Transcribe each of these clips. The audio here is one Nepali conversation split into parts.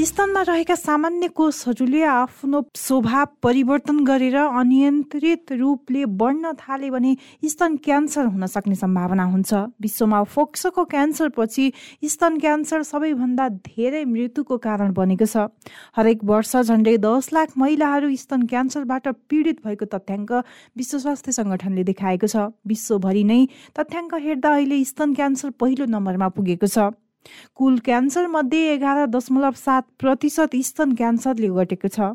स्तनमा रहेका सामान्य कोषहरूले आफ्नो स्वभाव परिवर्तन गरेर अनियन्त्रित रूपले बढ्न थाले भने स्तन क्यान्सर हुन सक्ने सम्भावना हुन्छ। विश्वमा फोक्सोको क्यान्सरपछि स्तन क्यान्सर सबैभन्दा धेरै मृत्युको कारण बनेको छ। हरेक वर्ष झन्डै दस लाख महिलाहरू स्तन क्यान्सरबाट पीडित भएको तथ्याङ्क विश्व स्वास्थ्य सङ्गठनले देखाएको छ। विश्वभरि नै तथ्याङ्क हेर्दा अहिले स्तन क्यान्सर पहिलो नम्बरमा पुगेको छ। कुल क्यान्सर मध्ये एघार दशमलव सात प्रतिशत स्तन क्यान्सरले घटेको छ।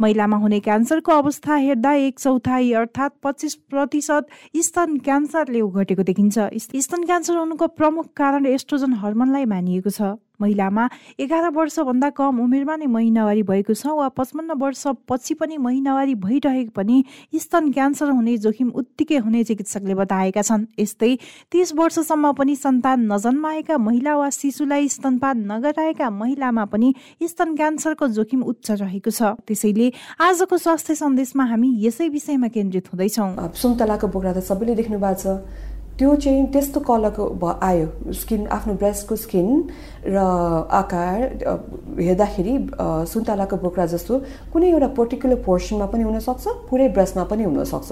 महिलामा हुने क्यान्सरको अवस्था हेर्दा एक चौथाइ अर्थात् पच्चिस प्रतिशत स्तन क्यान्सरले घटेको देखिन्छ। स्तन क्यान्सर हुनुको प्रमुख कारण एस्ट्रोजन हर्मोनलाई मानिएको छ। महिलामा एघार वर्षभन्दा कम उमेरमा नै महिनावारी भएको छ वा पचपन्न वर्ष पछि पनि महिनावारी भइरहेको पनि स्तन क्यान्सर हुने जोखिम उत्तिकै हुने चिकित्सकले बताएका छन्। यस्तै तिस वर्षसम्म पनि सन्तान नजन्माएका महिला वा शिशुलाई स्तनपान नगराएका महिलामा पनि स्तन क्यान्सरको जोखिम उच्च रहेको छ। त्यसैले आजको स्वास्थ्य सन्देशमा हामी यसै विषयमा केन्द्रित हुँदैछौँ। सुन्तलाको बोक्रा त सबैले देख्नु भएको छ। त्यो चाहिँ त्यस्तो कलरको भ आयो। स्किन आफ्नो ब्रेस्टको स्किन र आकार हेर्दाखेरि सुन्तलाको बोक्रा जस्तो कुनै एउटा पर्टिकुलर पोर्सनमा पनि हुनसक्छ पुरै ब्रेस्टमा पनि हुनसक्छ।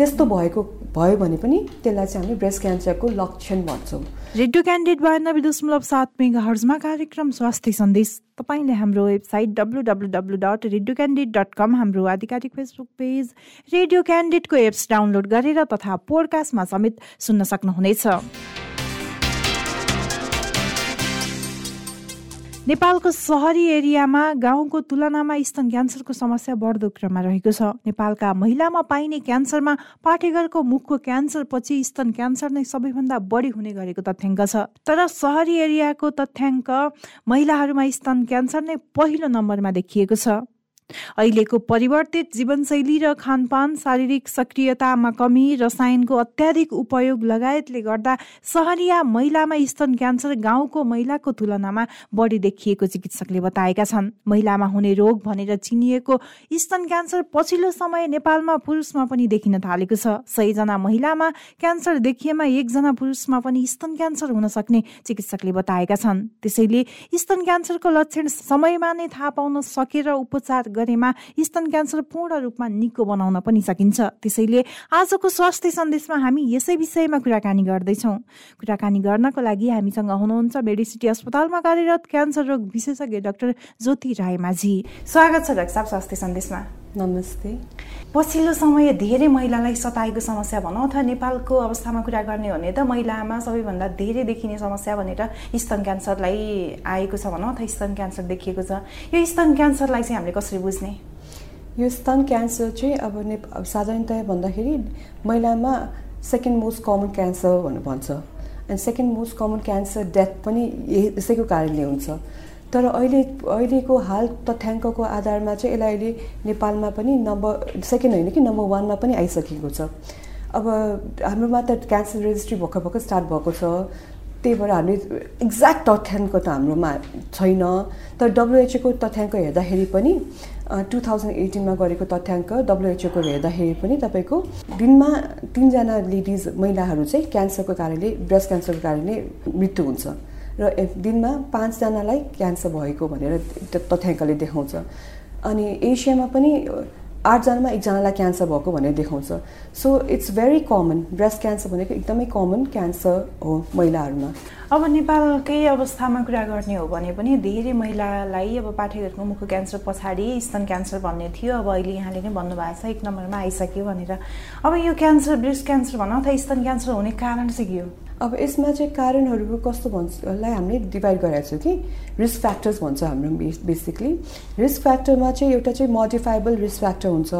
त्यस्तो भएको भयो भने पनि त्यसलाई चाहिँ हामी ब्रेस्ट क्यान्सरको लक्षण भन्छौँ। रेडियो क्यान्डिडेट बयानब्बे दशमलव सात मेगा हर्जमा कार्यक्रम स्वास्थ्य सन्देश तपाईँले हाम्रो website W W W dot radio candidate dot com हाम्रो आधिकारिक फेसबुक पेज रेडियो क्यान्डिडेटको एप्स डाउनलोड गरेर तथा पोडकास्टमा समेत सुन्न सक्नुहुनेछ। नेपालको सहरी एरियामा गाउँको तुलनामा स्तन क्यान्सरको समस्या बढ्दो क्रममा रहेको छ। नेपालका महिलामा पाइने क्यान्सरमा पाठेघरको मुखको क्यान्सर पछि स्तन क्यान्सर नै सबैभन्दा बढी हुने गरेको तथ्याङ्क छ। तर सहरी एरियाको तथ्याङ्क महिलाहरूमा स्तन क्यान्सर नै पहिलो नम्बरमा देखिएको छ। अहिलेको परिवर्तित जीवनशैली र खानपान शारीरिक सक्रियतामा कमी रसायनको अत्याधिक उपयोग लगायतले गर्दा सहरिया महिलामा स्तन क्यान्सर गाउँको महिलाको तुलनामा बढी देखिएको चिकित्सकले बताएका छन्। महिलामा हुने रोग भनेर चिनिएको स्तन क्यान्सर पछिल्लो समय नेपालमा पुरुषमा पनि देखिन थालेको छ। सयजना महिलामा क्यान्सर देखिएमा एकजना पुरुषमा पनि स्तन क्यान्सर हुन सक्ने चिकित्सकले बताएका छन्। त्यसैले स्तन क्यान्सरको लक्षण समयमा नै थाहा पाउन सकेर उपचार गरेमा स्तन क्यान्सर पूर्ण रूपमा निको बनाउन पनि सकिन्छ। त्यसैले आजको स्वास्थ्य सन्देशमा हामी यसै विषयमा कुराकानी गर्दैछौँ। कुराकानी गर्नको लागि हामीसँग हुनुहुन्छ मेडिसिटी अस्पतालमा कार्यरत क्यान्सर रोग विशेषज्ञ डाक्टर ज्योति रायमाझी। स्वागत छ डाक्टर साहब स्वास्थ्य सन्देशमा। नमस्ते। पछिल्लो समय धेरै महिलालाई सताएको समस्या भनौँ अथवा नेपालको अवस्थामा कुरा गर्ने हो भने त महिलामा सबैभन्दा धेरै देखिने समस्या भनेर स्तन क्यान्सरलाई आएको छ भनौँ अथवा स्तन क्यान्सर देखिएको छ। यो स्तन क्यान्सरलाई चाहिँ हामीले कसरी बुझ्ने? यो स्तन क्यान्सर चाहिँ अब ने साधारणतया भन्दाखेरि महिलामा सेकेन्ड मोस्ट कमन क्यान्सर भनेर भन्छ। And second most common cancer death पनि यसैको कारणले हुन्छ। तर अहिले अहिलेको हाल तथ्याङ्कको आधारमा चाहिँ यसलाई अहिले नेपालमा पनि नम्बर सेकेन्ड होइन कि नम्बर वानमा पनि आइसकेको छ। अब हाम्रोमा त क्यान्सर रेजिस्ट्री भर्खर भर्खर स्टार्ट भएको छ। त्यही भएर हामीले एक्ज्याक्ट तथ्याङ्क त हाम्रोमा छैन। तर डब्लुएचओको तथ्याङ्क हेर्दाखेरि पनि टु थाउजन्ड एटिनमा गरेको तथ्याङ्क डब्लुएचओको हेर्दाखेरि पनि तपाईँको दिनमा तिनजना लेडिज महिलाहरू चाहिँ क्यान्सरको कारणले ब्रेस्ट क्यान्सरको कारणले मृत्यु हुन्छ। र दिनमा पाँचजनालाई क्यान्सर भएको भनेर तथ्याङ्कले देखाउँछ। अनि एसियामा पनि आठजनामा एकजनालाई क्यान्सर भएको भनेर देखाउँछ। So it's very common breast cancer भनेको एकदमै कमन क्यान्सर हो महिलाहरूमा। अब नेपालकै अवस्थामा कुरा गर्ने हो भने पनि धेरै महिलालाई अब पाठेघरको मुखको क्यान्सर पछाडि स्तन क्यान्सर भन्ने थियो। अब अहिले यहाँले नै भन्नुभएको छ एक नम्बरमा आइसक्यो भनेर। अब यो क्यान्सर ब्रेस्ट क्यान्सर भनौँ अथवा स्तन क्यान्सर हुने कारण चाहिँ के हो? अब यसमा चाहिँ कारणहरू कस्तो भन्छलाई हामीले डिभाइड गरेको छौँ कि? रिस्क फ्याक्टर्स भन्छ हाम्रो बेसिकली। रिस्क फ्याक्टरमा चाहिँ एउटा चाहिँ मोडिफाइबल रिस्क फ्याक्टर हुन्छ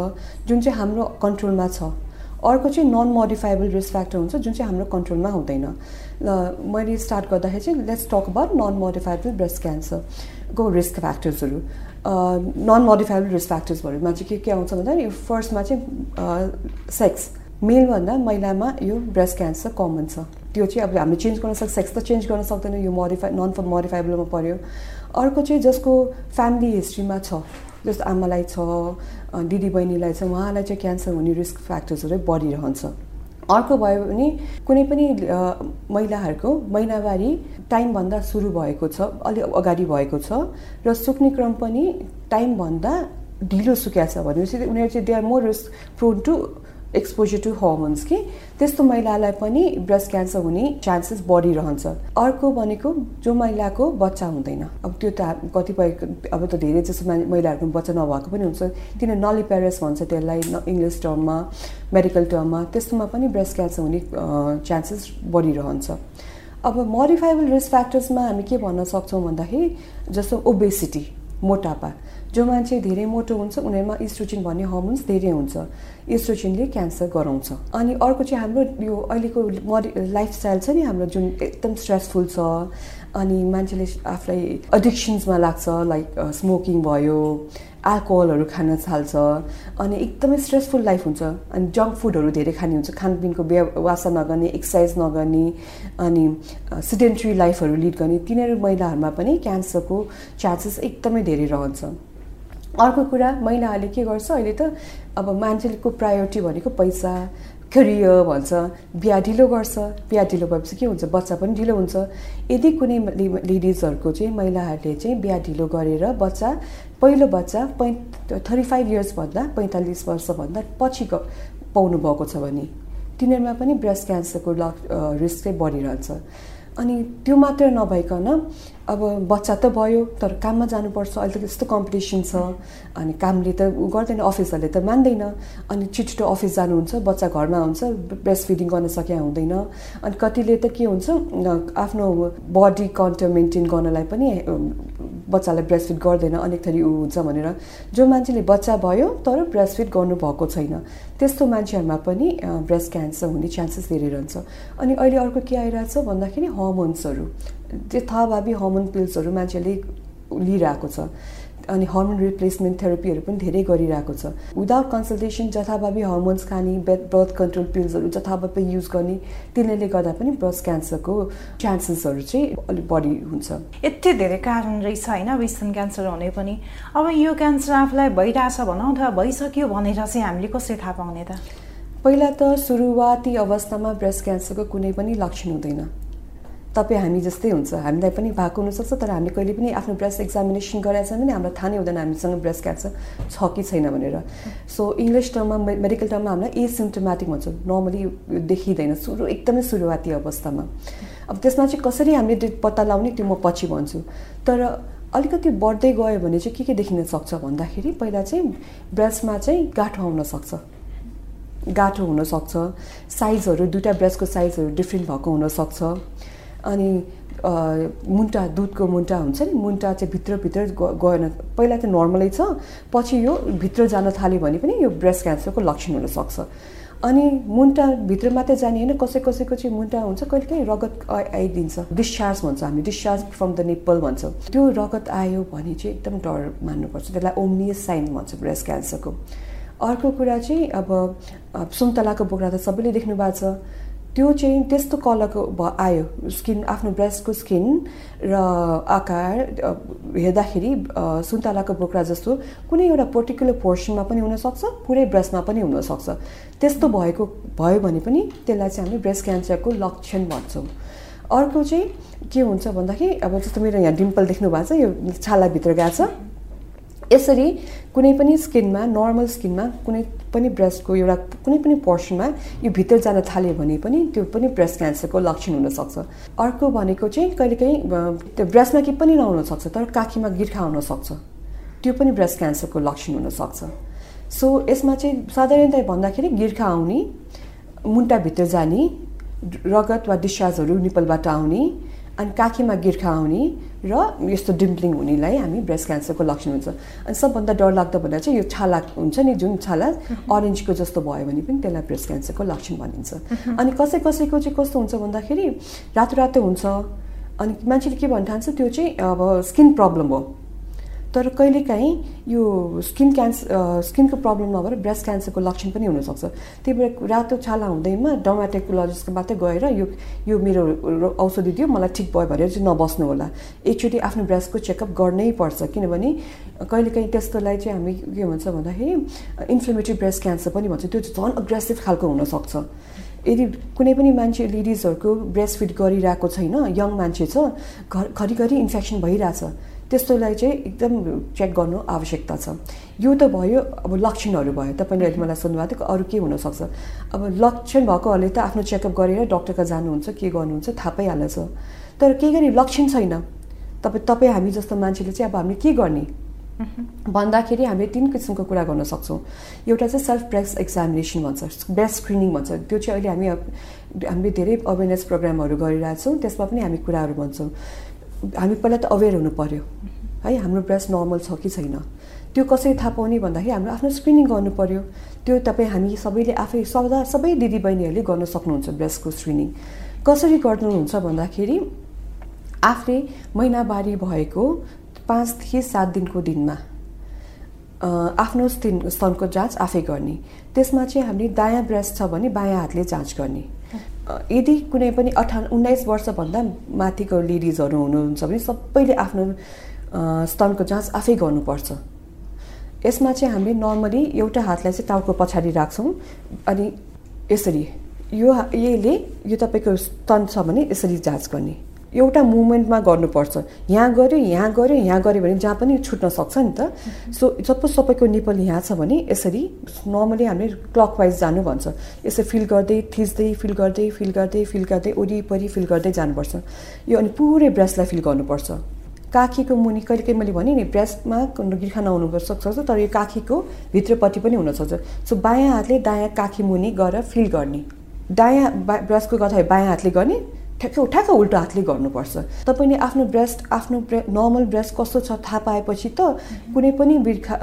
जुन चाहिँ हाम्रो कन्ट्रोलमा छ। अर्को चाहिँ नन मोडिफाइबल रिस्क फ्याक्टर हुन्छ जुन चाहिँ हाम्रो कन्ट्रोलमा हुँदैन। ल मैले स्टार्ट गर्दाखेरि चाहिँ let's talk about non modifiable breast क्यान्सरको रिस्क फ्याक्टर्सहरू नन मोडिफाइबल रिस्क फ्याक्टर्सहरूमा चाहिँ के के आउँछ भन्दा यो फर्स्टमा चाहिँ सेक्स मेलभन्दा महिलामा यो ब्रेस्ट क्यान्सर कमन छ। त्यो चाहिँ अब हामीले चेन्ज गर्न सक्छ सेक्स त चेन्ज गर्न सक्दैन यो मोडिफाई नन मोडिफाइबलमा पऱ्यो अर्को चाहिँ जसको फ्यामिली हिस्ट्रीमा छ जस्तो आमालाई छ दिदी बहिनीलाई छ उहाँलाई चाहिँ क्यान्सर हुने रिस्क फ्याक्टर्सहरू बढिरहन्छ। अर्को भयो भने कुनै पनि महिलाहरूको महिनावारी टाइमभन्दा सुरु भएको छ अलिक अगाडि भएको छ र सुक्ने क्रम पनि टाइमभन्दा ढिलो सुक्या छ भनेपछि उनीहरू चाहिँ they are more risk prone to exposure to hormones कि? त्यस्तो महिलालाई पनि ब्रेस्ट क्यान्सर हुने चान्सेस बढिरहन्छ। अर्को भनेको जो महिलाको बच्चा हुँदैन। अब त्यो त कतिपय अब त धेरै जस्तो महिलाहरूको बच्चा नभएको पनि हुन्छ। किन नलिपेरस भन्छ त्यसलाई इङ्ग्लिस टर्ममा। मेडिकल टर्ममा त्यस्तोमा पनि ब्रेस्ट क्यान्सर हुने चान्सेस बढिरहन्छ अब मोडिफाइबल रिस्क फ्याक्टर्समा हामी के भन्न सक्छौँ भन्दाखेरि जस्तो ओबेसिटी मोटापा। जो मान्छे धेरै मोटो हुन्छ उनीहरूमा इस्ट्रोचिन भन्ने हर्मोन्स धेरै हुन्छ। इस्ट्रोचिनले क्यान्सर गराउँछ। अनि अर्को चाहिँ हाम्रो यो अहिलेको मडि लाइफस्टाइल छ नि हाम्रो जुन एकदम स्ट्रेसफुल छ अनि मान्छेले आफूलाई एडिक्सन्समा लाग्छ लाइक स्मोकिङ भयो एल्कोहलहरू खान थाल्छ अनि एकदमै स्ट्रेसफुल लाइफ हुन्छ अनि जङ्क फुडहरू धेरै खाने हुन्छ खानपिनको व्यवसा नगर्ने एक्सर्साइज नगर्ने अनि सिडेन्ट्री लाइफहरू लिड गर्ने तिनीहरू महिलाहरूमा पनि क्यान्सरको चान्सेस एकदमै धेरै रहन्छ। अर्को कुरा महिलाहरूले के गर्छ अहिले त अब मान्छेको प्रायोरिटी भनेको पैसा करियर भन्छ बिहा ढिलो गर्छ। बिहा ढिलो भएपछि के हुन्छ बच्चा पनि ढिलो हुन्छ। यदि कुनै लेडिजहरूको चाहिँ महिलाहरूले चाहिँ बिहा ढिलो गरेर बच्चा पहिलो बच्चा पै थर्टी फाइभ इयर्सभन्दा पैँतालिस वर्षभन्दा पछि पाउनु भएको छ भने तिनीहरूमा पनि ब्रेस्ट क्यान्सरको ल रिस्क चाहिँ बढिरहन्छ। अनि त्यो मात्र नभइकन अब बच्चा त भयो तर काममा जानुपर्छ। अहिले त त्यस्तो कम्पिटिसन छ। अनि कामले त गर्दैन अफिसहरूले त मान्दैन। अनि छिटो अफिस जानुहुन्छ बच्चा घरमा हुन्छ ब्रेस्ट फिडिङ गर्न सके हुँदैन। अनि कतिले त के हुन्छ आफ्नो बडी कन्टर मेन्टेन गर्नलाई पनि बच्चालाई ब्रेस्ट फिड गर्दैन अनेक थरी ऊ हुन्छ भनेर। जो मान्छेले बच्चा भयो तर ब्रेस्ट फिड गर्नुभएको छैन। त्यस्तो मान्छेहरूमा पनि ब्रेस्ट क्यान्सर हुने चान्सेस धेरै रहन्छ। अनि अहिले अर्को के आइरहेछ भन्दाखेरि हर्मोन्सहरू यथाभावी हर्मोन पिल्सहरू मान्छेले लिइरहेको छ। अनि हर्मोन रिप्लेसमेन्ट थेरापीहरू पनि धेरै गरिरहेको छ। विदाउट कन्सल्टेसन जथाभावी हर्मोन्स खाने बेथ बर्थ कन्ट्रोल पिल्सहरू जथाभावी युज गर्ने तिनीहरूले गर्दा पनि ब्रेस्ट क्यान्सरको चान्सेसहरू चाहिँ अलिक बढी हुन्छ। यति धेरै कारण रहेछ होइन स्तन क्यान्सर हुने पनि। अब यो क्यान्सर आफूलाई भइरहेछ भनौँ अथवा भइसक्यो भनेर चाहिँ हामीले कसरी थाहा पाउने त? पहिला त सुरुवाती अवस्थामा ब्रेस्ट क्यान्सरको कुनै पनि लक्षण हुँदैन। तपाईँ हामी जस्तै हुन्छ हामीलाई पनि भएको हुनसक्छ तर हामीले कहिले पनि आफ्नो ब्रेस्ट एक्जामिनेसन गराएको छ भने हामीलाई थाहा नै हुँदैन हामीसँग ब्रेस्ट क्यान्सर छ कि छैन भनेर। सो इङ्ग्लिस टर्ममा मेडिकल टर्ममा हामीलाई एसिम्टोमेटिक भन्छ। नर्मली देखिँदैन। सुरु एकदमै सुरुवाती अवस्थामा। अब त्यसमा चाहिँ कसरी हामीले पत्ता लगाउने त्यो म पछि भन्छु। तर अलिकति बढ्दै गयो भने चाहिँ के के देखिन सक्छ भन्दाखेरि पहिला चाहिँ ब्रेस्टमा चाहिँ गाँठो आउन सक्छ। गाँठो हुनसक्छ साइजहरू दुइटा ब्रेस्टको साइजहरू डिफ्रेन्ट भएको हुनसक्छ अनि मुन्टा दुधको मुन्टा हुन्छ नि मुन्टा चाहिँ भित्रभित्र गएन। पहिला त नर्मलै छ पछि यो भित्र जान थाल्यो भने पनि यो ब्रेस्ट क्यान्सरको लक्षण हुनसक्छ अनि मुन्टा भित्र मात्रै जाने होइन कसै कसैको चाहिँ मुन्टा हुन्छ कहिले काहीँ रगत आइदिन्छ। डिस्चार्ज भन्छ हामी डिस्चार्ज फ्रम द निप्पल भन्छ। त्यो रगत आयो भने चाहिँ एकदम डर मान्नुपर्छ। त्यसलाई ओम्नियस साइन भन्छ ब्रेस्ट क्यान्सरको। अर्को कुरा चाहिँ अब सुन्तलाको बोक्रा त सबैले देख्नु भएको छ। त्यो चाहिँ त्यस्तो कलरको भ आयो। स्किन आफ्नो ब्रेस्टको स्किन र आकार हेर्दाखेरि सुन्तलाको बोक्रा जस्तो कुनै एउटा पर्टिकुलर पोर्सनमा पनि हुनसक्छ पुरै ब्रेस्टमा पनि हुनसक्छ। त्यस्तो भएको भयो भने पनि त्यसलाई चाहिँ हामी ब्रेस्ट क्यान्सरको लक्षण भन्छौँ। अर्को चाहिँ के हुन्छ भन्दाखेरि अब जस्तो मेरो यहाँ डिम्पल देख्नु भएको छ यो छालाभित्र गएको छ। यसरी कुनै पनि स्किनमा नर्मल स्किनमा कुनै पनि ब्रेस्टको एउटा कुनै पनि पोर्सनमा यो भित्र जान थाल्यो भने पनि त्यो पनि ब्रेस्ट क्यान्सरको लक्षण हुनसक्छ। अर्को भनेको चाहिँ कहिलेकाहीँ त्यो ब्रेस्टमा के पनि नहुनसक्छ तर काखीमा गिर्खा हुनसक्छ। त्यो पनि ब्रेस्ट क्यान्सरको लक्षण हुनसक्छ। सो यसमा चाहिँ साधारणतया भन्दाखेरि गिर्खा आउने मुन्टाभित्र जाने रगत वा डिस्चार्जहरू निपलबाट आउने अनि काखीमा गिर्खा आउने र यस्तो डिम्पलिङ हुनेलाई हामी ब्रेस्ट क्यान्सरको लक्षण हुन्छ। अनि सबभन्दा डरलाग्दो भन्दा चाहिँ यो छाला हुन्छ नि जुन छाला अरेन्जको जस्तो भयो भने पनि त्यसलाई ब्रेस्ट क्यान्सरको लक्षण भनिन्छ। अनि कसै कसैको चाहिँ कस्तो हुन्छ भन्दाखेरि रातो रातो हुन्छ। अनि मान्छेले के भन्न ठान्छ त्यो चाहिँ अब स्किन प्रब्लम हो। तर कहिलेकाहीँ यो स्किन क्यान्सर स्किनको प्रब्लम नभएर ब्रेस्ट क्यान्सरको लक्षण पनि हुनसक्छ। त्यही भएर रातो छाला हुँदैमा डर्माटेकोलोजिस्टको मात्रै गएर यो यो मेरो औषधि दियो मलाई ठिक भयो भनेर चाहिँ नबस्नु होला। एकचोटि आफ्नो ब्रेस्टको चेकअप गर्नै पर्छ। किनभने कहिलेकाहीँ त्यस्तोलाई चाहिँ हामी के भन्छ भन्दाखेरि इन्फ्लेमेटरी ब्रेस्ट क्यान्सर पनि भन्छ। त्यो झन् अग्रेसिभ खालको हुनसक्छ। यदि कुनै पनि मान्छे लेडिजहरूको ब्रेस्ट फिट गरिरहेको छैन यङ मान्छे छ घर घरिघरि इन्फेक्सन भइरहेछ। त्यस्तोलाई चाहिँ एकदम चेक गर्नु आवश्यकता छ। यो त भयो अब लक्षणहरू भयो। तपाईँले अहिले मलाई सोध्नुभएको थियो अरू के हुनसक्छ? अब लक्षण भएकोहरूले त आफ्नो चेकअप गरेर डक्टरका जानुहुन्छ के गर्नुहुन्छ थाहा पाइहाल्छ तर केही गरी लक्षण छैन। तपाईँ तपाईँ हामी जस्तो मान्छेले चाहिँ अब हामीले के गर्ने? भन्दाखेरि हामीले तिन किसिमको कुरा गर्न सक्छौँ। एउटा चाहिँ सेल्फ ब्रेस्ट एक्जामिनेसन भन्छ ब्रेस्ट स्क्रिनिङ भन्छ। त्यो चाहिँ अहिले हामी हामीले धेरै अवेरनेस प्रोग्रामहरू गरिरहेछौँ त्यसमा पनि हामी कुराहरू भन्छौँ। हामी पहिला त अवेर हुनु पऱ्यो है हाम्रो ब्रेस्ट नर्मल छ कि छैन? त्यो कसरी थाहा पाउने भन्दाखेरि हाम्रो आफ्नो स्क्रिनिङ गर्नु पऱ्यो त्यो तपाईँ हामी सबैले आफै सदा सबै दिदीबहिनीहरूले गर्न सक्नुहुन्छ ब्रेस्टको स्क्रिनिङ कसरी गर्नुहुन्छ भन्दाखेरि आफूले महिनावारी भएको पाँचदेखि सात दिनको दिनमा आफ्नो स्तन स्तनको जाँच आफै गर्ने। त्यसमा चाहिँ हामीले दायाँ ब्रेस्ट छ भने बायाँ हातले जाँच गर्ने। यदि कुनै पनि अठा उन्नाइस वर्षभन्दा माथिको लेडिजहरू हुनुहुन्छ भने सबैले आफ्नो स्तनको जाँच आफै गर्नुपर्छ। यसमा चाहिँ हामीले नर्मली एउटा हातलाई चाहिँ टाउको पछाडि राख्छौँ अनि यसरी यो यसले यो तपाईँको स्तन छ भने यसरी जाँच गर्ने। एउटा मुभमेन्टमा गर्नुपर्छ। यहाँ गऱ्यो यहाँ गऱ्यो यहाँ गऱ्यो भने जहाँ पनि छुट्न सक्छ नि त। सो सपोज तपाईँको निपल यहाँ छ भने यसरी नर्मली हामीले क्लकवाइज जानु भन्छ। यसरी फिल गर्दै थिच्दै फिल गर्दै फिल गर्दै फिल गर्दै वरिपरि फिल गर्दै जानुपर्छ। यो अनि पुरै ब्रेस्टलाई फिल गर्नुपर्छ। काखीको मुनि कहिले कहिले मैले भने नि ब्रेस्टमा गिर्खा नहुनु सक्छ तर यो काखीको भित्रपट्टि पनि हुनसक्छ सो बायाँ हातले दायाँ काखी मुनि गएर फिल गर्ने। दायाँ ब्रेस्टको गर्दाखेरि बायाँ हातले गर्ने? ठ्याक्क ठ्याक्क उल्टो हातले गर्नुपर्छ। तपाईँले आफ्नो ब्रेस्ट आफ्नो ब्रे नर्मल ब्रेस्ट कस्तो छ थाहा पाएपछि त कुनै पनि बिर्खा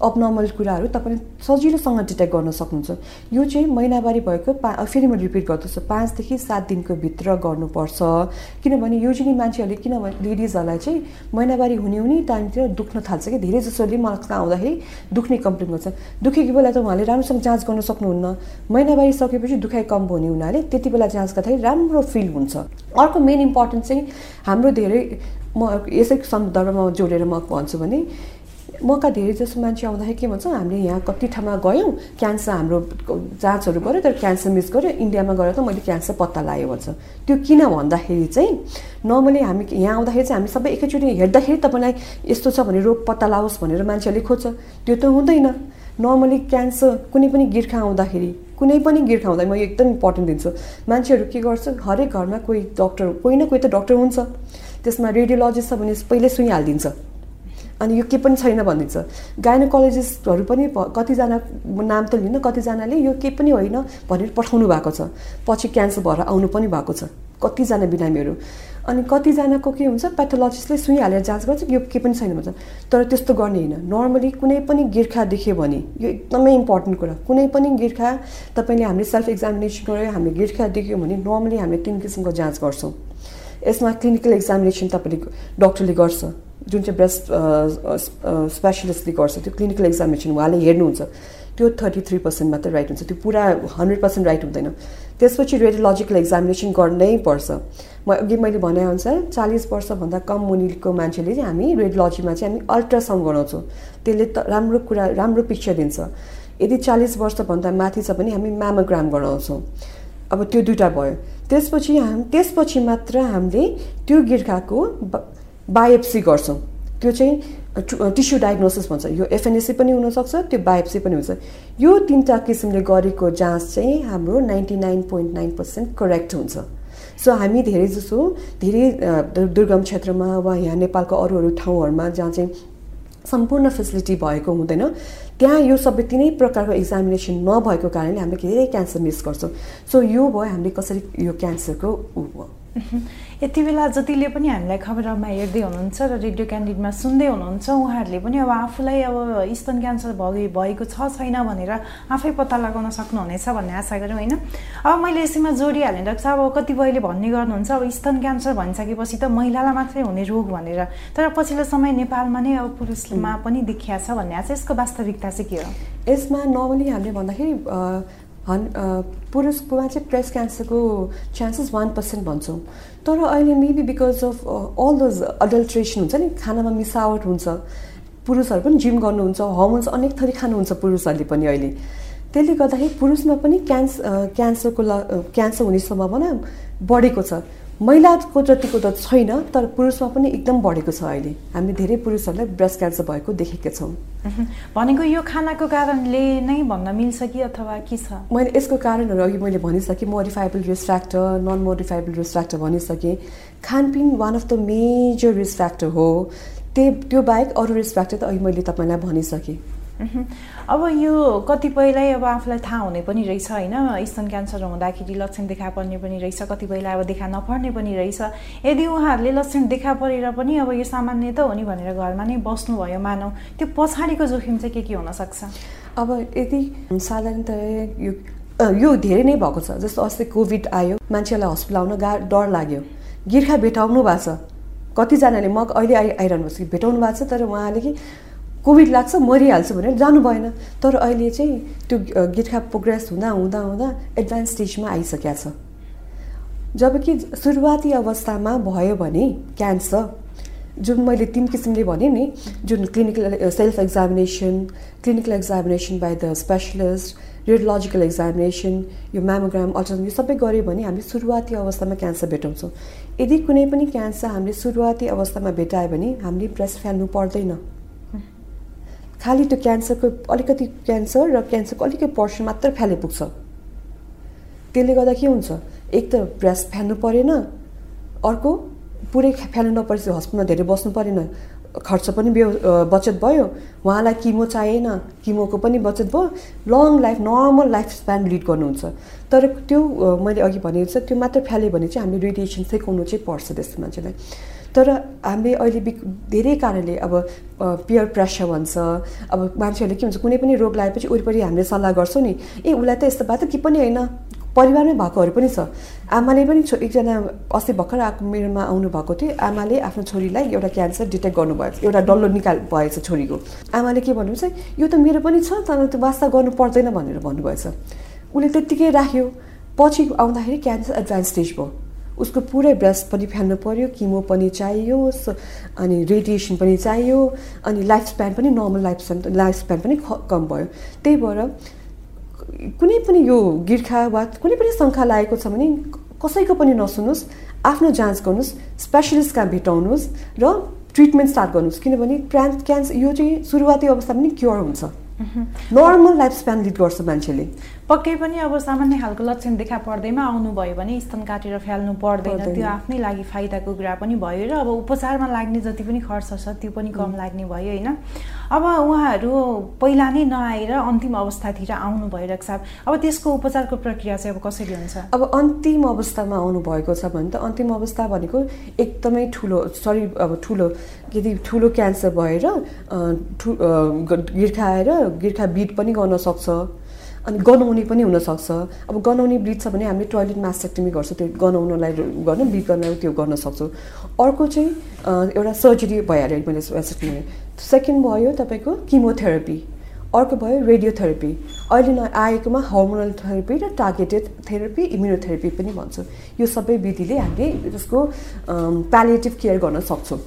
अपनर्मल कुराहरू तपाईँले सजिलोसँग डिटेक्ट गर्न सक्नुहुन्छ। यो चाहिँ महिनावारी भएको पा फेरि म रिपिट गर्दछु पाँचदेखि सात दिनको भित्र गर्नुपर्छ। किनभने युजली मान्छेहरूले किनभने लेडिजहरूलाई चाहिँ महिनावारी हुने हुने टाइमतिर दुख्न थाल्छ कि। धेरै जसोले मलाई आउँदाखेरि दुख्ने कम्प्लेन गर्छ। दुखेको बेला त उहाँले राम्रोसँग जाँच गर्न सक्नुहुन्न। महिनावारी सकेपछि दुखाइ कम हुने हुनाले त्यति बेला जाँच गर्दाखेरि राम्रो फिल हुन्छ हुन्छ। अर्को मेन इम्पोर्टेन्ट चाहिँ हाम्रो धेरै म यसै सन्दर्भमा जोडेर म भन्छु भने मका धेरै जस्तो मान्छे आउँदाखेरि के भन्छ हामीले यहाँ कति ठाउँमा गयौँ क्यान्सर हाम्रो जाँचहरू गऱ्यो तर क्यान्सर मिस गऱ्यो इन्डियामा गएर त मैले क्यान्सर पत्ता लगायो भन्छ। त्यो किन भन्दाखेरि चाहिँ नर्मली हामी यहाँ आउँदाखेरि चाहिँ हामी सबै एकैचोटि हेर्दाखेरि तपाईँलाई यस्तो छ भने रोग पत्ता लाओस् भनेर मान्छेहरूले खोज्छ। त्यो त हुँदैन। नर्मली क्यान्सर कुनै पनि गिर्खा आउँदाखेरि कुनै पनि गिर्खा आउँदा म एकदम इम्पोर्टेन्ट दिन्छु। मान्छेहरू के गर्छ हरेक घरमा कोही डक्टर कोही न कोही त डक्टर हुन्छ। त्यसमा रेडियोलोजिस्ट छ भने पहिल्यै सुई हालिदिन्छ अनि यो के पनि छैन भनिदिन्छ। गाइनोकोलोजिस्टहरू पनि कतिजना नाम त लिन कतिजनाले यो के पनि होइन भनेर पठाउनु भएको छ। पछि क्यान्सर भएर आउनु पनि भएको छ। कतिजना बिरामीहरू। अनि कतिजनाको के हुन्छ प्याथोलोजिस्टले सुई हालेर जाँच गर्छ यो के पनि छैन भन्छ। तर त्यस्तो गर्ने होइन। नर्मली कुनै पनि गिर्खा देख्यो भने यो एकदमै इम्पोर्टेन्ट कुरा कुनै पनि गिर्खा तपाईँले हामीले सेल्फ एक्जामिनेसन गरेर हामीले गिर्खा देख्यौँ भने नर्मली हामीले तिन किसिमको जाँच गर्छौँ। यसमा क्लिनिकल एक्जामिनेसन तपाईँले डक्टरले गर्छ। जुन चाहिँ ब्रेस्ट स्पेसलिस्टले गर्छ त्यो क्लिनिकल एक्जामिनेसन उहाँले हेर्नुहुन्छ त्यो थर्टी थ्री पर्सेन्ट मात्रै राइट हुन्छ त्यो पुरा हन्ड्रेड पर्सेन्ट राइट हुँदैन। त्यसपछि रेडियोलोजिकल एक्जामिनेसन गर्नै पर्छ। म अघि मैले भनेअनुसार चालिस वर्षभन्दा कम मुनिको मान्छेले चाहिँ हामी रेडियोलोजीमा चाहिँ हामी अल्ट्रासाउन्ड गराउँछौँ। त्यसले त राम्रो कुरा राम्रो पिक्चर दिन्छ। यदि चालिस वर्षभन्दा माथि छ भने हामी म्यामोग्राम गराउँछौँ। अब त्यो दुइटा भयो। त्यसपछि हाम त्यसपछि मात्र हामीले त्यो गिर्खाको बायोप्सी गर्छौँ। त्यो चाहिँ टिस्यु डायग्नोसिस भन्छ। यो एफएनएसी पनि हुनसक्छ त्यो बायोप्सी पनि हुन्छ। यो तिनवटा किसिमले गरेको जाँच चाहिँ हाम्रो ninety nine point nine percent correct हुन्छ। सो हामी धेरै जसो धेरै दुर्गम क्षेत्रमा वा यहाँ नेपालको अरू अरू ठाउँहरूमा जहाँ चाहिँ सम्पूर्ण फेसिलिटी भएको हुँदैन त्यहाँ यो सबै तिनै प्रकारको एक्जामिनेसन नभएको कारणले हामीले धेरै क्यान्सर मिस गर्छौँ। सो यो भयो हामीले कसरी यो क्यान्सरको यति बेला जतिले पनि हामीलाई खबरमा हेर्दै हुनुहुन्छ र रेडियो क्यान्डिडमा सुन्दै हुनुहुन्छ उहाँहरूले पनि अब आफूलाई अब स्तन क्यान्सर भएको छ छैन भनेर आफै पत्ता लगाउन सक्नुहुनेछ भन्ने आशा गऱ्यौँ होइन? अब मैले यसैमा जोडिहालेँ डाक्टर अब कतिपयले भन्ने गर्नुहुन्छ अब स्तन क्यान्सर भनिसकेपछि त महिलालाई मात्रै हुने रोग भनेर। तर पछिल्लो समय नेपालमा नै अब पुरुषमा पनि देखिया छ भन्ने आशा यसको वास्तविकता चाहिँ के हो? यसमा नर्मली हामीले भन्दाखेरि हन् पुरुषकोमा चाहिँ ब्रेस्ट क्यान्सरको चान्सेस वान पर्सेन्ट भन्छौँ। तर अहिले maybe because of all those adulteration हुन्छ नि खानामा मिसावट हुन्छ। पुरुषहरू पनि जिम गर्नुहुन्छ हर्मोन्स अनेक थरी खानुहुन्छ पुरुषहरूले पनि अहिले। त्यसले गर्दाखेरि पुरुषमा पनि क्यान्स क्यान्सरको ल क्यान्सर हुने सम्भावना बढेको छ। महिलाको जतिको त छैन तर पुरुषमा पनि एकदम बढेको छ अहिले। हामी धेरै पुरुषहरूलाई ब्रेस्ट क्यान्सर भएको देखेका छौँ। भनेको यो खानाको कारणले नै भन्न मिल्छ कि अथवा के छ? मैले यसको कारणहरू अघि मैले भनिसकेँ modifiable risk factor non modifiable risk factor भनिसकेँ। खानपिन one of the major risk factor हो। त्यो त्यो बाहेक अरू रिस्क फ्याक्टर त अघि मैले तपाईँलाई भनिसकेँ। अब यो कतिपयलाई अब आफूलाई थाहा हुने पनि रहेछ होइन? स्तन क्यान्सर हुँदाखेरि लक्षण देखा पर्ने पनि रहेछ कतिपयलाई अब देखा नपर्ने पनि रहेछ। यदि उहाँहरूले लक्षण देखा परेर पनि अब यो सामान्य त हो नि भनेर घरमा नै बस्नुभयो मानौ त्यो पछाडिको जोखिम चाहिँ के के हुनसक्छ? अब यदि साधारणतः यो यो धेरै नै भएको छ। जस्तो अस्ति कोभिड आयो मान्छेलाई हस्पिटल आउन गा डर लाग्यो। गिर्खा भेटाउनु भएको छ। कतिजनाले म अहिले आइ आइरहनु भएको छ भेटाउनु भएको छ तर उहाँले कि कोभिड लाग्छ मरिहाल्छु भनेर जानु भएन। तर अहिले चाहिँ त्यो गिर्खा प्रोग्रेस हुँदा हुँदा हुँदा एडभान्स स्टेजमा आइसकेका छ। जबकि सुरुवाती अवस्थामा भयो भने क्यान्सर जुन मैले तिन किसिमले भनेँ नि जुन clinical self examination clinical examination by the specialist radiological examination यो म्यामोग्राम अल्ट्रासाउन्ड यो सबै गऱ्यो भने हामीले सुरुवाती अवस्थामा क्यान्सर भेटाउँछौँ। यदि कुनै पनि क्यान्सर हामीले सुरुवाती अवस्थामा भेटायो भने हामीले ब्रेस्ट फाल्नु पर्दैन। खालि त्यो क्यान्सरको अलिकति क्यान्सर र क्यान्सरको अलिकति पर्सन मात्र फ्याले पुग्छ त्यसले गर्दा के हुन्छ? एक त ब्रेस्ट फ्याल्नु परेन अर्को पुरै फ्याल्नु नपरेपछि हस्पिटलमा धेरै बस्नु परेन खर्च पनि बे बचत भयो उहाँलाई किमो चाहिएन किमोको पनि बचत भयो long life normal life span lead गर्नुहुन्छ। तर त्यो मैले अघि भनेको छ त्यो मात्र फ्याल्यो भने चाहिँ हामीले रेडिएसन सेकाउनु चाहिँ पर्छ त्यस्तो मान्छेलाई। तर हामीले अहिले बिक धेरै कारणले अब पियर प्रेसर भन्छ। अब मान्छेहरूले के भन्छ कुनै पनि रोग लागेपछि वरिपरि हामीले सल्लाह गर्छौँ नि। ए उसलाई त यस्तो बात के पनि होइन। परिवारमै भएकोहरू पनि छ। आमाले पनि छो एकजना अस्ति भर्खर आएको मेरोमा आउनु भएको थियो। आमाले आफ्नो छोरीलाई एउटा क्यान्सर डिटेक्ट गर्नुभएको एउटा डल्लो निकाल भएछ छोरीको। आमाले के भन्नुहुन्छ यो त मेरो पनि छ तर त्यो वास्ता गर्नु पर्दैन भनेर भन्नुभएछ। उसले त्यत्तिकै राख्यो। पछि आउँदाखेरि क्यान्सर एडभान्स स्टेज भयो। उसको पुरै ब्रेस्ट पनि फ्याल्नु पऱ्यो किमो पनि चाहियो अनि रेडिएसन पनि चाहियो अनि लाइफ स्प्यान पनि normal life span life span पनि कम भयो। त्यही भएर कुनै पनि यो गिर्खा वा कुनै पनि शङ्का लागेको छ भने कसैको पनि नसुन्नुहोस् आफ्नो जाँच गर्नुहोस् स्पेसलिस्ट कहाँ भेटाउनुहोस् र ट्रिटमेन्ट स्टार्ट गर्नुहोस्। किनभने क्यान्स क्यान्सर यो चाहिँ सुरुवाती अवस्था पनि क्योर हुन्छ। नर्मल लाइफ स्प्यान लिड गर्छ मान्छेले। पक्कै पनि अब सामान्य खालको लक्षण देखा पर्दैमा आउनुभयो भने स्तन काटेर फ्याल्नु पर्दैन। त्यो आफ्नै लागि फाइदाको कुरा पनि भयो र अब उपचारमा लाग्ने जति पनि खर्च छ त्यो पनि कम लाग्ने भयो होइन? अब उहाँहरू पहिला नै नआएर अन्तिम अवस्थातिर आउनुभयो रक्षा अब त्यसको उपचारको प्रक्रिया चाहिँ अब कसरी हुन्छ? अब अन्तिम अवस्थामा आउनुभएको छ भने त अन्तिम अवस्था भनेको एकदमै ठुलो सरी अब ठुलो यदि ठुलो क्यान्सर भएर ठु गिर्खा आएर गिर्खा बिट पनि गर्न सक्छ। अनि गनाउने पनि हुनसक्छ। अब गनाउने ब्लिड छ भने हामीले टोइलेट मास्टेक्टमी गर्छौँ त्यो गनाउनलाई गर्न ब्लिड गर्न त्यो गर्न सक्छौँ। अर्को चाहिँ एउटा सर्जरी भइहाल्यो मैले मास्टेक्टमी सेकेन्ड भयो तपाईँको किमोथेरापी अर्को भयो रेडियोथेरापी। अहिले न आएकोमा हर्मोनल थेरापी र टार्गेटेड थेरापी इम्युनोथेरापी पनि भन्छौँ। यो सबै विधिले हामीले त्यसको प्यालिएटिभ केयर गर्न सक्छौँ।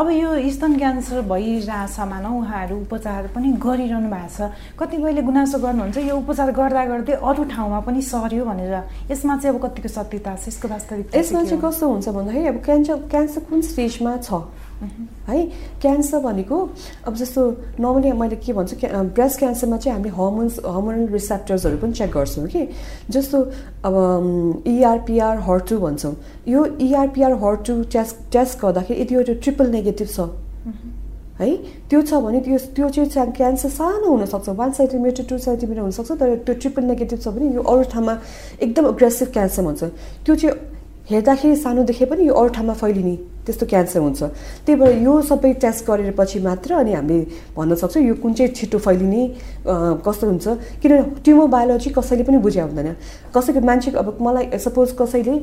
अब यो स्तन क्यान्सर भइरहेछ मानौ उहाँहरू उपचार पनि गरिरहनु भएको छ। कतिपयले गुनासो गर्नुहुन्छ यो उपचार गर्दा गर्दै अरू ठाउँमा पनि सर्यो भनेर। यसमा चाहिँ अब कतिको सत्यता छ? यसको वास्तविक यसमा चाहिँ कस्तो हुन्छ भन्दाखेरि अब क्यान्सर क्यान्सर कुन स्टेजमा छ? है? क्यान्सर भनेको अब जस्तो नर्मली मैले के भन्छु ब्रेस्ट क्यान्सरमा चाहिँ हामीले हर्मोन्स हर्मोनल रिसेप्टर्सहरू पनि चेक गर्छौँ कि? जस्तो अब इआरपिआर हर्टु भन्छौँ। यो इआरपिआर हर्टु टेस्ट टेस्ट गर्दाखेरि यदि यो ट्रिपल नेगेटिभ छ है? त्यो छ भने त्यो त्यो चाहिँ क्यान्सर सानो हुनसक्छ। वान सेन्टिमिटर टू सेन्टिमिटर हुनसक्छ तर त्यो ट्रिपल नेगेटिभ छ भने यो अरू ठाउँमा एकदम अग्रेसिभ क्यान्सर भन्छ। त्यो चाहिँ हेर्दाखेरि सानो देखे पनि यो अरू ठाउँमा फैलिने। त्यस्तो क्यान्सर हुन्छ। त्यही भएर यो सबै टेस्ट गरेर पछि मात्र अनि हामीले भन्न सक्छौँ यो कुन चाहिँ छिटो फैलिने कस्तो हुन्छ? किन ट्युमर बायोलोजी कसैले पनि बुझ्या हुँदैन कसैको मान्छेको अब मलाई सपोज कसैले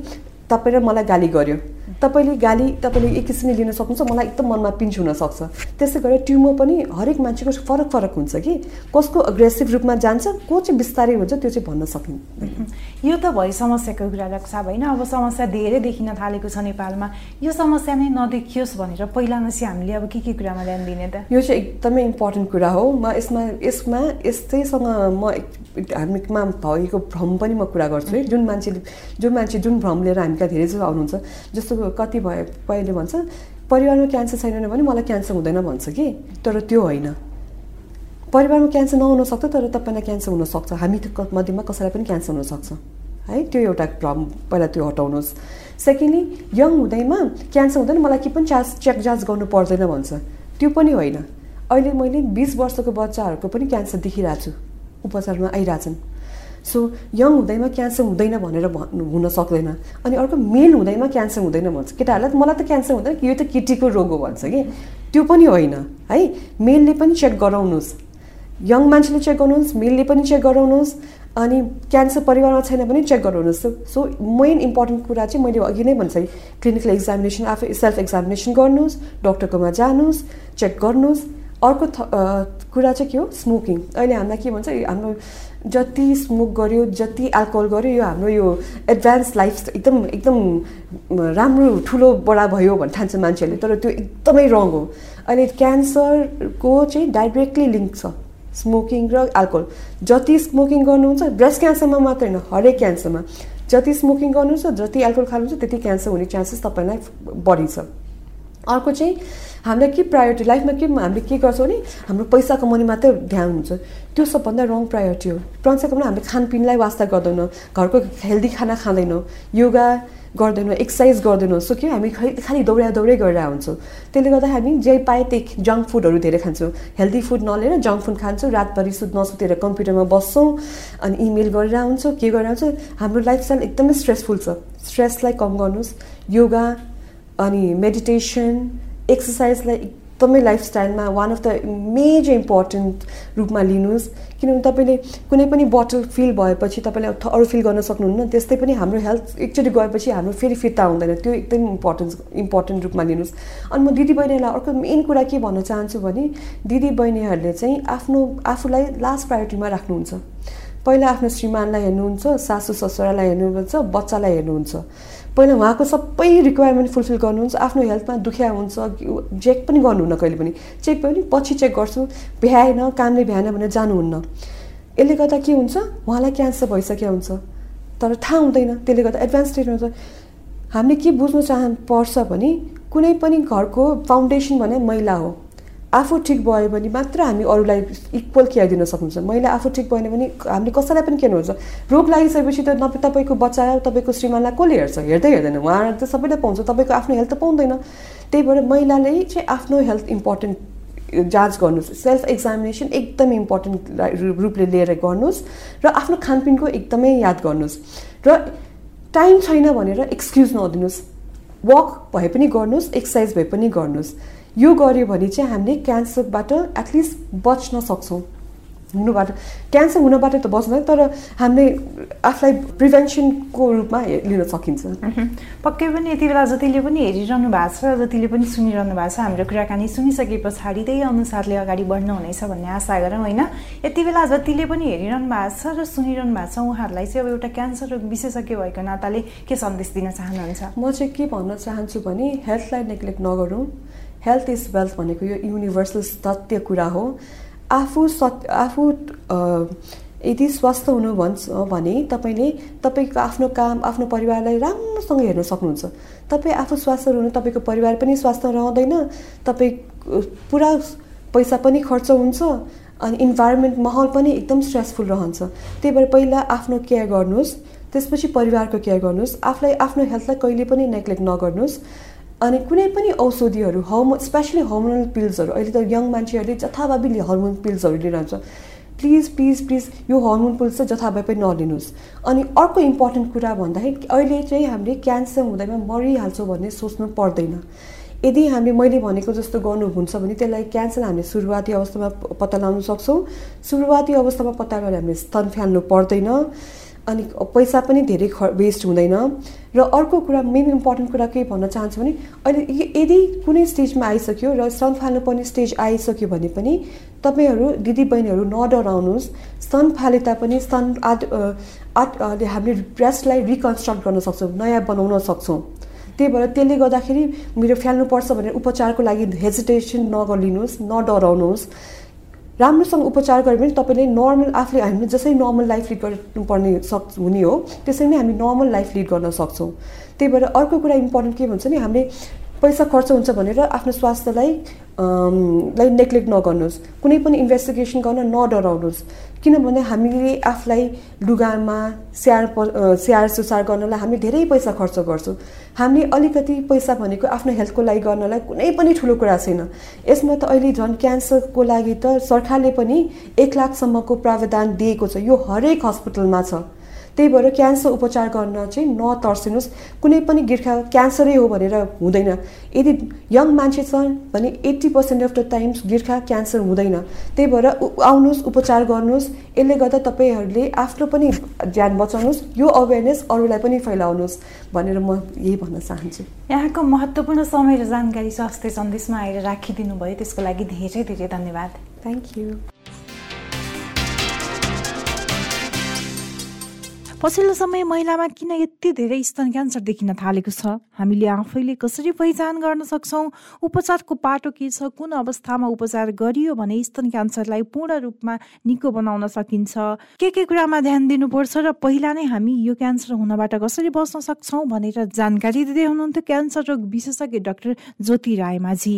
तपाईँ र मलाई गाली गर्यो। तपाईँले गाली तपाईँले एक किसिमले लिन सक्नुहुन्छ मलाई एकदम मनमा पिन्च हुनसक्छ त्यसै गरेर ट्युमर पनि हरेक मान्छेको फरक फरक हुन्छ कि? कसको अग्रेसिभ रूपमा जान्छ को चाहिँ बिस्तारै हुन्छ त्यो चाहिँ भन्न सकिँदैन। यो त भयो समस्याको कुरा रक्षा होइन? अब समस्या धेरै देखिन थालेको छ नेपालमा। यो समस्या नै नदेखियोस् भनेर पहिला नसी हामीले अब के के कुरामा ध्यान दिने त? यो चाहिँ एकदमै इम्पोर्टेन्ट कुरा हो। म यसमा यसमा यस्तैसँग म हामीमा भएको भ्रम पनि म कुरा गर्छु है। जुन मान्छेले जुन मान्छे जुन भ्रम लिएर हामी कहाँ धेरै जस्तो आउनुहुन्छ जस्तो कति भए पहिले भन्छ परिवारमा क्यान्सर छैन भने मलाई क्यान्सर हुँदैन भन्छ कि? तर त्यो होइन। परिवारमा क्यान्सर नहुन सक्छ तर तपाईँलाई क्यान्सर हुनसक्छ। हामी मध्येमा कसैलाई पनि क्यान्सर हुनसक्छ। है त्यो एउटा प्रब्लम पहिला त्यो हटाउनुहोस्। सेकेन्डली यङ हुँदैमा क्यान्सर हुँदैन मलाई के पनि चार्ज चेक जाँच गर्नु पर्दैन भन्छ। त्यो पनि होइन। अहिले मैले बिस वर्षको बच्चाहरूको पनि क्यान्सर देखिरहेको छु। उपचारमा आइरहेछन्। सो यङ हुँदैमा क्यान्सर हुँदैन भनेर हुन सक्दैन। अनि अर्को मेल हुँदैमा क्यान्सर हुँदैन भन्छ। केटाहरूलाई त मलाई त क्यान्सर हुँदैन यो त केटीको रोग हो भन्छ कि। त्यो पनि होइन है। मेलले पनि चेक गराउनुहोस्। यङ मान्छेले चेक गर्नुहोस् मेलले पनि चेक गराउनुहोस्। अनि क्यान्सर परिवारमा छैन भने चेक गराउनुहोस् सो मेन इम्पोर्टेन्ट कुरा चाहिँ मैले अघि नै भन्छ क्लिनिकल एक्जामिनेसन आफै सेल्फ एक्जामिनेसन गर्नुहोस् डक्टरकोमा जानुहोस् चेक गर्नुहोस्। अर्को कुरा चाहिँ के हो? स्मोकिङ अहिले हामीलाई के भन्छ हाम्रो जति स्मोक गर्यो जति एल्कोहल गर्यो यो हाम्रो यो एडभान्स लाइफ एकदम एकदम राम्रो ठुलो बडा भयो भन्ने ठान्छ मान्छेहरूले तर त्यो एकदमै रङ हो। अहिले क्यान्सरको चाहिँ डाइरेक्टली लिङ्क छ। स्मोकिङ र एल्कोहल जति स्मोकिङ गर्नुहुन्छ ब्रेस्ट क्यान्सरमा मात्रै होइन हरेक क्यान्सरमा जति स्मोकिङ गर्नुहुन्छ जति एल्कोहल खानुहुन्छ त्यति क्यान्सर हुने चान्सेस तपाईँलाई बढी छ। अर्को चाहिँ हामीलाई के प्रायोरिटी लाइफमा के हामीले के गर्छौँ भने हाम्रो पैसा कमाउने मात्रै ध्यान हुन्छ। त्यो सबभन्दा रङ प्रायोरिटी हो। पैसा कमाउनु हामीले खानपिनलाई वास्ता गर्दैनौँ। घरको हेल्दी खाना खाँदैनौँ। योगा गर्दैनौँ एक्सर्साइज गर्दैनौँ। सो कि हामी खालि दौडा दौडै गरेर हुन्छौँ त्यसले गर्दा हामी जे पाए त्यही जङ्क फुडहरू धेरै खान्छौँ। हेल्दी फुड नलिएर जङ्क फुड खान्छौँ। रातभरि सुत नसुतेर कम्प्युटरमा बस्छौँ अनि इमेल गरेर हुन्छौँ के गरेर हुन्छौँ हाम्रो लाइफस्टाइल एकदमै स्ट्रेसफुल छ। स्ट्रेसलाई कम गर्नुहोस्। योगा अनि मेडिटेसन एक्सर्साइजलाई एकदमै लाइफस्टाइलमा one of the major important रूपमा लिनुहोस्। किनभने तपाईँले कुनै पनि बोटल फिल भएपछि तपाईँले अरू फिल गर्न सक्नुहुन्न त्यस्तै पनि हाम्रो हेल्थ एकचोटि गएपछि हाम्रो फेरि फिर्ता हुँदैन। त्यो एकदम इम्पोर्टेन्स इम्पोर्टेन्ट रूपमा लिनुहोस्। अनि म दिदी बहिनीलाई अर्को मेन कुरा के भन्न चाहन्छु भने दिदी बहिनीहरूले चाहिँ आफ्नो आफूलाई लास्ट प्रायोरिटीमा राख्नुहुन्छ। पहिला आफ्नो श्रीमानलाई हेर्नुहुन्छ सासु ससुरालाई हेर्नुहुन्छ बच्चालाई हेर्नुहुन्छ। पहिला उहाँको सबै रिक्वायरमेन्ट फुलफिल गर्नुहुन्छ आफ्नो हेल्थमा दुखिया हुन्छ चेक पनि गर्नुहुन्न कहिले पनि। चेक पनि पछि चेक गर्छु भ्याएन कामले भ्याएन भनेर जानुहुन्न। यसले गर्दा के हुन्छ? उहाँलाई क्यान्सर भइसक्यो हुन्छ। तर थाहा हुँदैन त्यसले गर्दा एडभान्स ट्रिटमेन्ट हुन्छ हामीले के बुझ्नु चाह पर्छ भने कुनै पनि घरको फाउन्डेसन भने महिला हो। आफू ठिक भयो भने मात्र हामी अरूलाई इक्वल केयर दिन सक्नुहुन्छ। मैले आफू ठिक भएन भने हामीले कसैलाई पनि केयर हुन्छ रोग लागिसकेपछि त न तपाईँको बच्चा तपाईँको श्रीमानलाई कसले हेर्छ? हेर्दै हेर्दैन। उहाँहरू त सबैलाई पाउँछ। तपाईँको आफ्नो हेल्थ त पाउँदैन। त्यही भएर महिलाले चाहिँ आफ्नो हेल्थ इम्पोर्टेन्ट जाँच गर्नुहोस्। सेल्फ एक्जामिनेसन एकदमै इम्पोर्टेन्ट रूपले लिएर गर्नुहोस् र आफ्नो खानपिनको एकदमै याद गर्नुहोस्। र टाइम छैन भनेर एक्सक्युज नदिनुहोस्। वक भए पनि गर्नुहोस् एक्सर्साइज भए पनि गर्नुहोस्। यो गऱ्यो भने चाहिँ हामीले क्यान्सरबाट एटलिस्ट बच्न सक्छौँ। हुनुबाट क्यान्सर हुनबाट त बच्दैन तर हामीले आफूलाई प्रिभेन्सनको रूपमा लिन सकिन्छ। पक्कै पनि यति बेला जतिले पनि हेरिरहनु भएको छ जतिले पनि सुनिरहनु भएको छ हाम्रो कुराकानी सुनिसके पछाडि त्यही अनुसारले अगाडि बढ्नु हुनेछ भन्ने आशा गरौँ होइन? यति बेला जतिले पनि हेरिरहनु भएको छ र सुनिरहनु भएको छ उहाँहरूलाई चाहिँ अब एउटा क्यान्सर रोग विशेषज्ञ भएको नाताले के सन्देश दिन चाहनुहुन्छ? म चाहिँ के भन्न चाहन्छु भने हेल्थलाई नेग्लेक्ट नगरौँ। हेल्थ इज वेल्थ भनेको यो युनिभर्सल सत्य कुरा हो। आफू सत् आफू यदि स्वस्थ हुनु भन्छ भने तपाईँले तपाईँको आफ्नो काम आफ्नो परिवारलाई राम्रोसँग हेर्न सक्नुहुन्छ। तपाईँ आफू स्वस्थ हुनु तपाईँको परिवार पनि स्वास्थ्य रहँदैन। तपाईँ पुरा पैसा पनि खर्च हुन्छ अनि इन्भाइरोमेन्ट माहौल पनि एकदम स्ट्रेसफुल रहन्छ। त्यही भएर पहिला आफ्नो केयर गर्नुहोस् त्यसपछि परिवारको केयर गर्नुहोस्। आफूलाई आफ्नो हेल्थलाई कहिले पनि नेग्लेक्ट नगर्नुहोस्। अनि कुनै पनि औषधिहरू हर्मो स्पेसली हर्मोनल पिल्सहरू अहिले त यङ मान्छेहरूले जथाभावी हर्मोन पिल्सहरू लिइरहन्छ। प्लिज प्लिज प्लिज यो हर्मोन पिल्स चाहिँ जथाभावी नलिनुहोस्। अनि अर्को इम्पोर्टेन्ट कुरा भन्दाखेरि अहिले चाहिँ हामीले क्यान्सर हुँदैमा मरिहाल्छौँ भन्ने सोच्नु पर्दैन। यदि हामीले मैले भनेको जस्तो गर्नुहुन्छ भने त्यसलाई क्यान्सर हामीले सुरुवाती अवस्थामा पत्ता लगाउन सक्छौँ। सुरुवाती अवस्थामा पत्ता लगाएर हामीले स्तन फाल्नु पर्दैन। अनि पैसा पनि धेरै ख वेस्ट हुँदैन। र अर्को कुरा मेन इम्पोर्टेन्ट कुरा के भन्न चाहन्छु भने अहिले यदि कुनै स्टेजमा आइसक्यो र स्तन फाल्नुपर्ने स्टेज आइसक्यो भने पनि तपाईँहरू दिदीबहिनीहरू नडराउनुहोस्। स्तन फाले तापनि स्तन आद आद हामीले ब्रेस्टलाई रिकन्स्ट्रक्ट गर्न सक्छौँ नयाँ बनाउन सक्छौँ। त्यही भएर त्यसले गर्दाखेरि मेरो फ्याल्नुपर्छ भनेर उपचारको लागि हेजिटेसन नगरिदिनुहोस् नडराउनुहोस्। राम्रोसँग उपचार गऱ्यो भने तपाईँले नर्मल आफूले हामीले जसरी नर्मल लाइफ लिड गर्नुपर्ने सक् हुने हो त्यसरी नै हामी नर्मल लाइफ लिड गर्न सक्छौँ। त्यही भएर अर्को कुरा इम्पोर्टेन्ट के भन्छ नि हामीले पैसा खर्च हुन्छ भनेर आफ्नो स्वास्थ्यलाई लाई नेग्लेक्ट नगर्नुहोस्। कुनै पनि इन्भेस्टिगेसन गर्न नडराउनुहोस्। किनभने हामीले आफूलाई लुगामा स्याहार स्याहार सुसार गर्नलाई हामी धेरै पैसा खर्च गर्छौँ। हामीले अलिकति पैसा भनेको आफ्नो हेल्थको लागि गर्नलाई कुनै पनि ठुलो कुरा छैन। यसमा त अहिले झन् क्यान्सरको लागि त सरकारले पनि एक लाखसम्मको प्रावधान दिएको छ। यो हरेक हस्पिटलमा छ। त्यही भएर क्यान्सर उपचार गर्न चाहिँ नतर्सिनुहोस्। कुनै पनि गिर्खा क्यान्सरै हो भनेर हुँदैन। यदि यङ मान्छे छ भने eighty percent of the times गिर्खा cancer हुँदैन। त्यही भएर आउनुहोस् उपचार गर्नुहोस्। यसले गर्दा तपाईँहरूले आफ्नो पनि ज्यान बचाउनुहोस्। यो अवेरनेस अरूलाई पनि फैलाउनुहोस् भनेर म यही भन्न चाहन्छु। यहाँको महत्त्वपूर्ण समय र जानकारी स्वास्थ्य सन्देशमा आएर राखिदिनु भयो त्यसको लागि धेरै धेरै धन्यवाद। थ्याङ्क यू पछिल्लो समय महिलामा किन यति धेरै स्तन क्यान्सर देखिन थालेको छ? हामीले आफैले कसरी पहिचान गर्न सक्छौँ? उपचारको पाटो के छ? कुन अवस्थामा उपचार गरियो भने स्तन क्यान्सरलाई पूर्ण रूपमा निको बनाउन सकिन्छ? के के कुरामा ध्यान दिनुपर्छ? र पहिला नै हामी यो क्यान्सर हुनबाट कसरी बच्न सक्छौँ भनेर जानकारी दिँदै हुनुहुन्थ्यो क्यान्सर रोग विशेषज्ञ doctor Jyoti Raimajhi.